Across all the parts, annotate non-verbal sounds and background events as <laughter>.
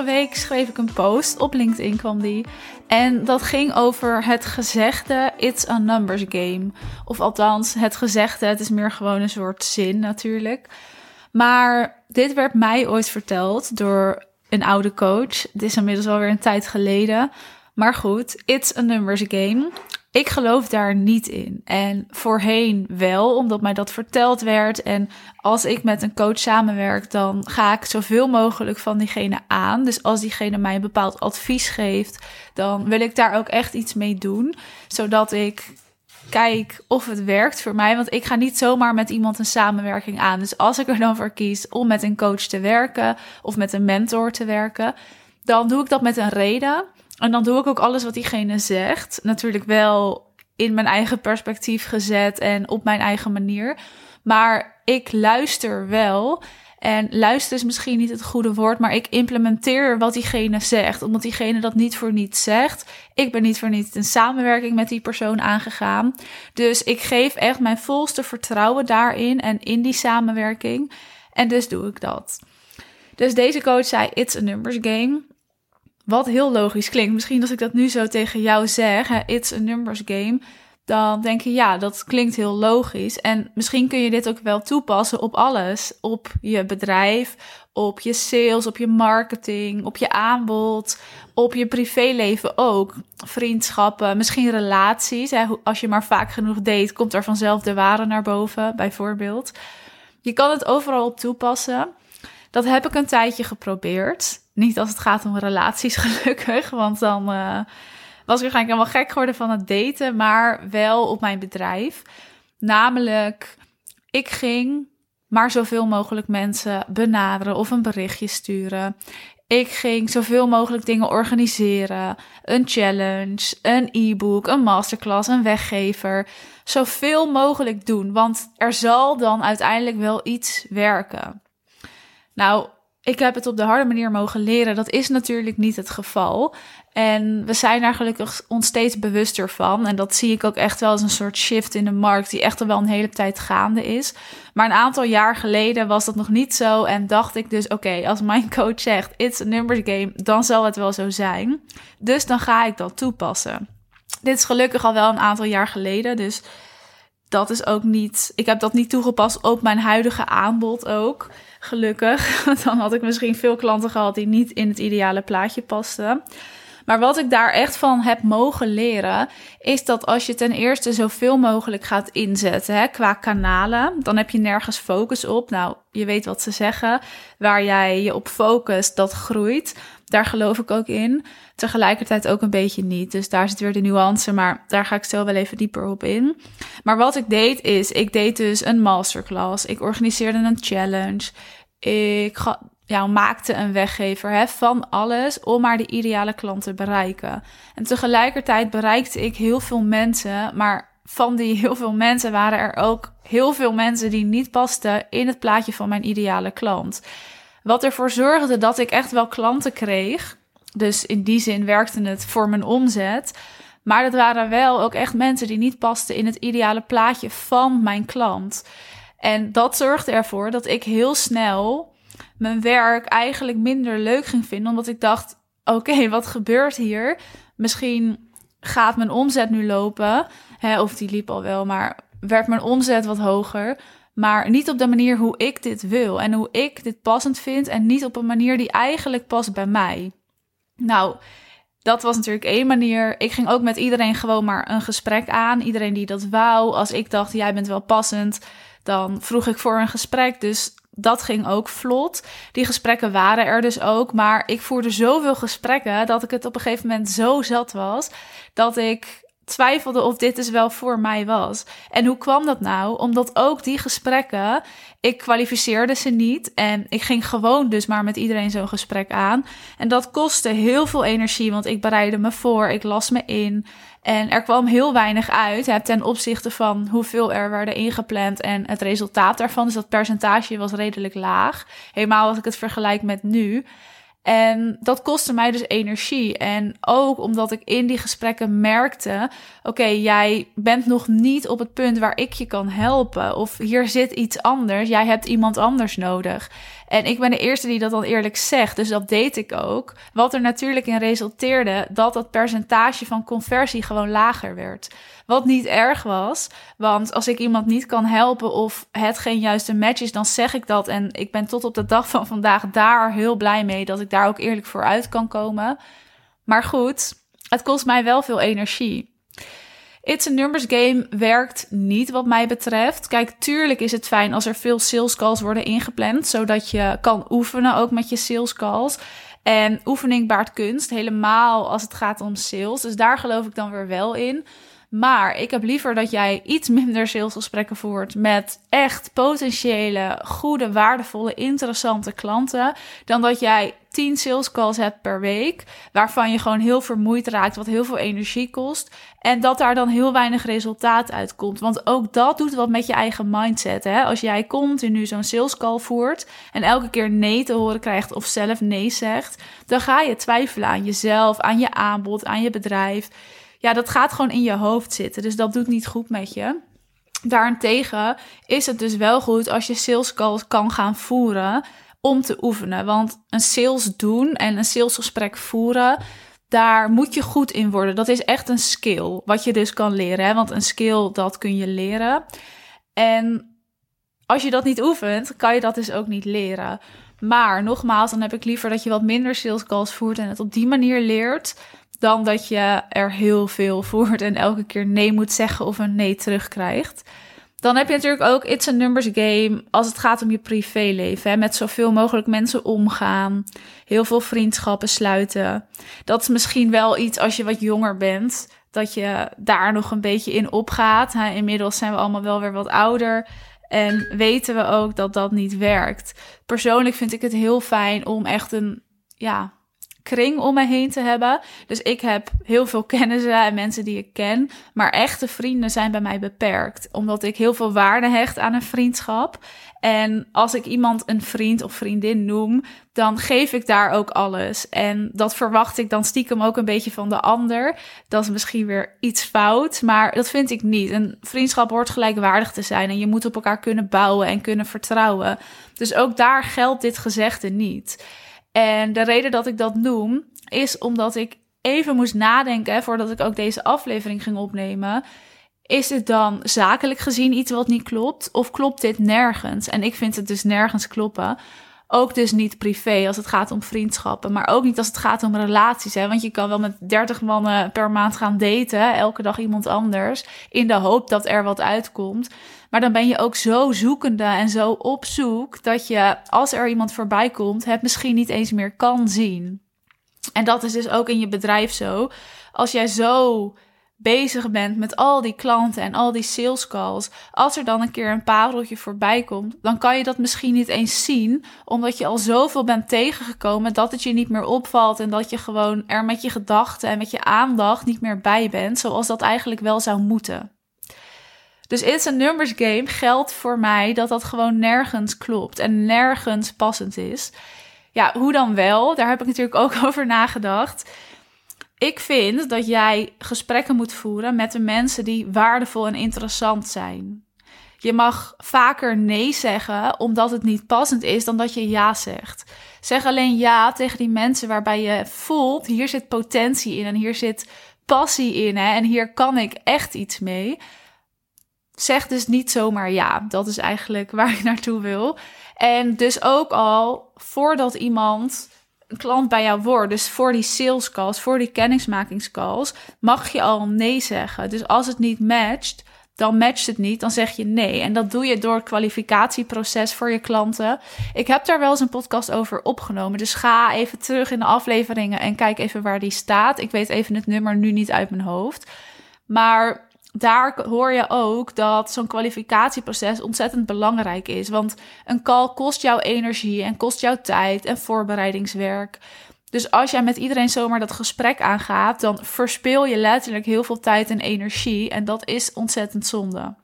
Vorige week schreef ik een post, op LinkedIn kwam die. En dat ging over het gezegde It's a numbers game. Of althans, het gezegde, het is meer gewoon een soort zin natuurlijk. Maar dit werd mij ooit verteld door een oude coach. Het is inmiddels alweer een tijd geleden. Maar goed, it's a numbers game. Ik geloof daar niet in. En voorheen wel, omdat mij dat verteld werd. En als ik met een coach samenwerk, dan ga ik zoveel mogelijk van diegene aan. Dus als diegene mij een bepaald advies geeft, dan wil ik daar ook echt iets mee doen. Zodat ik kijk of het werkt voor mij. Want ik ga niet zomaar met iemand een samenwerking aan. Dus als ik er dan voor kies om met een coach te werken of met een mentor te werken, dan doe ik dat met een reden. En dan doe ik ook alles wat diegene zegt. Natuurlijk wel in mijn eigen perspectief gezet en op mijn eigen manier. Maar ik luister wel. En luister is misschien niet het goede woord, maar ik implementeer wat diegene zegt. Omdat diegene dat niet voor niets zegt. Ik ben niet voor niets een samenwerking met die persoon aangegaan. Dus ik geef echt mijn volste vertrouwen daarin en in die samenwerking. En dus doe ik dat. Dus deze coach zei: It's a numbers game. Wat heel logisch klinkt. Misschien als ik dat nu zo tegen jou zeg, hè, it's a numbers game, dan denk je ja, dat klinkt heel logisch. En misschien kun je dit ook wel toepassen op alles. Op je bedrijf, op je sales, op je marketing, op je aanbod, op je privéleven ook. Vriendschappen, misschien relaties. Hè. Als je maar vaak genoeg date, komt er vanzelf de ware naar boven, bijvoorbeeld. Je kan het overal op toepassen. Dat heb ik een tijdje geprobeerd. Niet als het gaat om relaties, <laughs> gelukkig. Want dan uh, was ik waarschijnlijk helemaal gek geworden van het daten. Maar wel op mijn bedrijf. Namelijk, ik ging maar zoveel mogelijk mensen benaderen of een berichtje sturen. Ik ging zoveel mogelijk dingen organiseren. Een challenge, een e-book, een masterclass, een weggever. Zoveel mogelijk doen, want er zal dan uiteindelijk wel iets werken. Nou, ik heb het op de harde manier mogen leren. Dat is natuurlijk niet het geval. En we zijn daar gelukkig ons steeds bewuster van. En dat zie ik ook echt wel als een soort shift in de markt, die echt al wel een hele tijd gaande is. Maar een aantal jaar geleden was dat nog niet zo. En dacht ik dus: oké, als mijn coach zegt: it's a numbers game, dan zal het wel zo zijn. Dus dan ga ik dat toepassen. Dit is gelukkig al wel een aantal jaar geleden. Dus dat is ook niet. Ik heb dat niet toegepast op mijn huidige aanbod ook. Gelukkig. <laughs> Want dan had ik misschien veel klanten gehad die niet in het ideale plaatje pasten. Maar wat ik daar echt van heb mogen leren, is dat als je ten eerste zoveel mogelijk gaat inzetten hè, qua kanalen, dan heb je nergens focus op. Nou, je weet wat ze zeggen. Waar jij je op focust, dat groeit. Daar geloof ik ook in. Tegelijkertijd ook een beetje niet. Dus daar zit weer de nuance, maar daar ga ik zo wel even dieper op in. Maar wat ik deed is, ik deed dus een masterclass. Ik organiseerde een challenge. Ik ja, maakte een weggever hè, van alles om maar de ideale klant te bereiken. En tegelijkertijd bereikte ik heel veel mensen, maar van die heel veel mensen waren er ook heel veel mensen die niet pasten in het plaatje van mijn ideale klant. Wat ervoor zorgde dat ik echt wel klanten kreeg. Dus in die zin werkte het voor mijn omzet. Maar dat waren wel ook echt mensen die niet pasten in het ideale plaatje van mijn klant. En dat zorgde ervoor dat ik heel snel mijn werk eigenlijk minder leuk ging vinden. Omdat ik dacht: oké, <laughs> wat gebeurt hier? Misschien gaat mijn omzet nu lopen. Hè, of die liep al wel, maar werd mijn omzet wat hoger. Maar niet op de manier hoe ik dit wil en hoe ik dit passend vind. En niet op een manier die eigenlijk past bij mij. Nou, dat was natuurlijk één manier. Ik ging ook met iedereen gewoon maar een gesprek aan. Iedereen die dat wou. Als ik dacht, jij bent wel passend, dan vroeg ik voor een gesprek. Dus dat ging ook vlot. Die gesprekken waren er dus ook. Maar ik voerde zoveel gesprekken dat ik het op een gegeven moment zo zat was. Dat ik twijfelde of dit dus wel voor mij was. En hoe kwam dat nou? Omdat ook die gesprekken, ik kwalificeerde ze niet en ik ging gewoon dus maar met iedereen zo'n gesprek aan. En dat kostte heel veel energie, want ik bereidde me voor, ik las me in en er kwam heel weinig uit ten opzichte van hoeveel er werden ingepland en het resultaat daarvan. Dus dat percentage was redelijk laag. Helemaal als ik het vergelijk met nu. En dat kostte mij dus energie. En ook omdat ik in die gesprekken merkte: oké, jij bent nog niet op het punt waar ik je kan helpen. Of hier zit iets anders. Jij hebt iemand anders nodig. En ik ben de eerste die dat dan eerlijk zegt, dus dat deed ik ook. Wat er natuurlijk in resulteerde dat dat percentage van conversie gewoon lager werd. Wat niet erg was, want als ik iemand niet kan helpen of het geen juiste match is, dan zeg ik dat. En ik ben tot op de dag van vandaag daar heel blij mee dat ik daar ook eerlijk voor uit kan komen. Maar goed, het kost mij wel veel energie. It's a numbers game werkt niet wat mij betreft. Kijk, tuurlijk is het fijn als er veel sales calls worden ingepland, zodat je kan oefenen ook met je sales calls. En oefening baart kunst, helemaal als het gaat om sales. Dus daar geloof ik dan weer wel in. Maar ik heb liever dat jij iets minder salesgesprekken voert met echt potentiële, goede, waardevolle, interessante klanten. Dan dat jij 10 sales calls hebt per week, waarvan je gewoon heel vermoeid raakt, wat heel veel energie kost. En dat daar dan heel weinig resultaat uitkomt. Want ook dat doet wat met je eigen mindset. Hè? Als jij continu zo'n sales call voert en elke keer nee te horen krijgt of zelf nee zegt, dan ga je twijfelen aan jezelf, aan je aanbod, aan je bedrijf ja, dat gaat gewoon in je hoofd zitten. Dus dat doet niet goed met je. Daarentegen is het dus wel goed als je sales calls kan gaan voeren om te oefenen. Want een sales doen en een salesgesprek voeren, daar moet je goed in worden. Dat is echt een skill, wat je dus kan leren. Hè? Want een skill, dat kun je leren. En als je dat niet oefent, kan je dat dus ook niet leren. Maar nogmaals, dan heb ik liever dat je wat minder sales calls voert en het op die manier leert dan dat je er heel veel voert en elke keer nee moet zeggen of een nee terugkrijgt. Dan heb je natuurlijk ook It's a Numbers Game als het gaat om je privéleven. Hè? Met zoveel mogelijk mensen omgaan. Heel veel vriendschappen sluiten. Dat is misschien wel iets als je wat jonger bent. Dat je daar nog een beetje in opgaat. Hè? Inmiddels zijn we allemaal wel weer wat ouder. En weten we ook dat dat niet werkt. Persoonlijk vind ik het heel fijn om echt een ja, kring om me heen te hebben. Dus ik heb heel veel <laughs> kennissen en mensen die ik ken. Maar echte vrienden zijn bij mij beperkt. Omdat ik heel veel waarde hecht aan een vriendschap. En als ik iemand een vriend of vriendin noem, dan geef ik daar ook alles. En dat verwacht ik dan stiekem ook een beetje van de ander. Dat is misschien weer iets fout, maar dat vind ik niet. Een vriendschap hoort gelijkwaardig te zijn en je moet op elkaar kunnen bouwen en kunnen vertrouwen. Dus ook daar geldt dit gezegde niet. En de reden dat ik dat noem, is omdat ik even moest nadenken voordat ik ook deze aflevering ging opnemen. Is het dan zakelijk gezien iets wat niet klopt? Of klopt dit nergens? En ik vind het dus nergens kloppen. Ook dus niet privé als het gaat om vriendschappen. Maar ook niet als het gaat om relaties. Hè? Want je kan wel met 30 mannen per maand gaan daten. Elke dag iemand anders. In de hoop dat er wat uitkomt. Maar dan ben je ook zo zoekende en zo op zoek dat je, als er iemand voorbij komt, het misschien niet eens meer kan zien. En dat is dus ook in je bedrijf zo. Als jij zo bezig bent met al die klanten en al die sales calls, als er dan een keer een pareltje voorbij komt, dan kan je dat misschien niet eens zien, omdat je al zoveel bent tegengekomen dat het je niet meer opvalt en dat je gewoon er met je gedachten en met je aandacht niet meer bij bent, zoals dat eigenlijk wel zou moeten. Dus It's a Numbers Game geldt voor mij dat dat gewoon nergens klopt en nergens passend is. Ja, hoe dan wel? Daar heb ik natuurlijk ook <laughs> over nagedacht. Ik vind dat jij gesprekken moet voeren met de mensen die waardevol en interessant zijn. Je mag vaker nee zeggen omdat het niet passend is dan dat je ja zegt. Zeg alleen ja tegen die mensen waarbij je voelt: hier zit potentie in en hier zit passie in hè, en hier kan ik echt iets mee zeg dus niet zomaar ja. Dat is eigenlijk <laughs> waar ik naartoe wil. En dus ook al voordat iemand een klant bij jou wordt, dus voor die sales calls, voor die kennismakingscalls, mag je al nee zeggen. Dus als het niet matcht, dan matcht het niet, dan zeg je nee. En dat doe je door het kwalificatieproces voor je klanten. Ik heb daar wel eens een podcast over opgenomen. Dus ga even terug in de afleveringen en kijk even waar die staat. Ik weet even het nummer nu niet uit mijn hoofd. Maar daar hoor je ook dat zo'n kwalificatieproces ontzettend belangrijk is. Want een call kost jou energie en kost jou tijd en voorbereidingswerk. Dus als jij met iedereen zomaar dat gesprek aangaat, dan verspil je letterlijk heel veel tijd en energie. En dat is ontzettend zonde.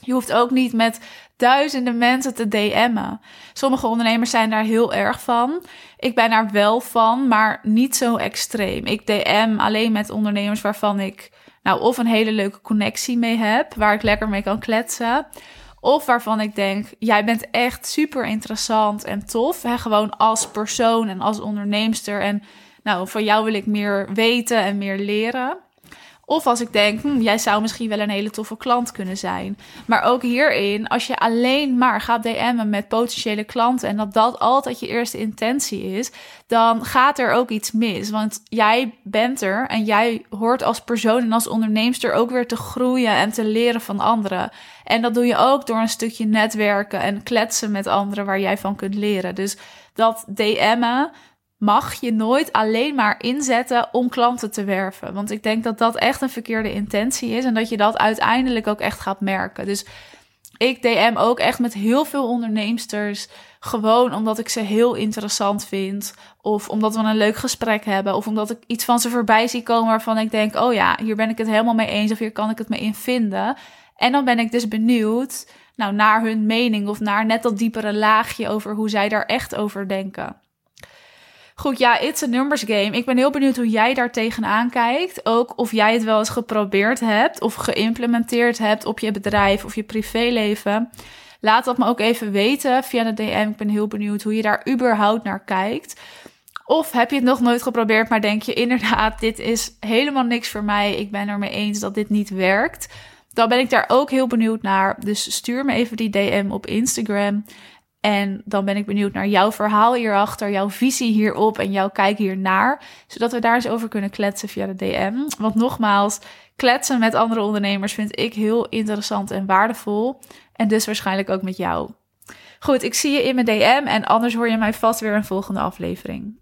Je hoeft ook niet met duizenden mensen te DM'en. Sommige ondernemers zijn daar heel erg van. Ik ben daar wel van, maar niet zo extreem. Ik DM alleen met ondernemers waarvan ik nou of een hele leuke connectie mee heb, waar ik lekker mee kan kletsen. Of waarvan ik denk, jij bent echt super interessant en tof. Hè? Gewoon als persoon en als onderneemster. En nou, van jou wil ik meer weten en meer leren. Of als ik denk, hm, jij zou misschien wel een hele toffe klant kunnen zijn. Maar ook hierin, als je alleen maar gaat DM'en met potentiële klanten en dat dat altijd je eerste intentie is, dan gaat er ook iets mis. Want jij bent er en jij hoort als persoon en als onderneemster ook weer te groeien en te leren van anderen. En dat doe je ook door een stukje netwerken en kletsen met anderen waar jij van kunt leren. Dus dat DM'en mag je nooit alleen maar inzetten om klanten te werven. Want ik denk dat dat echt een verkeerde intentie is en dat je dat uiteindelijk ook echt gaat merken. Dus ik DM ook echt met heel veel onderneemsters. Gewoon omdat ik ze heel interessant vind. Of omdat we een leuk gesprek hebben. Of omdat ik iets van ze voorbij zie komen waarvan ik denk: oh ja, hier ben ik het helemaal mee eens. Of hier kan ik het mee in vinden. En dan ben ik dus benieuwd nou, naar hun mening. Of naar net dat diepere laagje over hoe zij daar echt over denken. Goed, ja, it's a numbers game. Ik ben heel benieuwd hoe jij daar tegenaan kijkt. Ook of jij het wel eens geprobeerd hebt of geïmplementeerd hebt op je bedrijf of je privéleven. Laat dat me ook even weten via de DM. Ik ben heel benieuwd hoe je daar überhaupt naar kijkt. Of heb je het nog nooit geprobeerd, maar denk je inderdaad, <laughs> dit is helemaal niks voor mij. Ik ben er mee eens dat dit niet werkt. Dan ben ik daar ook heel benieuwd naar. Dus stuur me even die DM op Instagram. En dan ben ik benieuwd naar jouw verhaal hierachter, jouw visie hierop en jouw kijk hiernaar. Zodat we daar eens over kunnen kletsen via de DM. Want nogmaals, kletsen met andere ondernemers vind ik heel interessant en waardevol. En dus waarschijnlijk ook met jou. Goed, ik zie je in mijn DM en anders hoor je mij vast weer een volgende aflevering.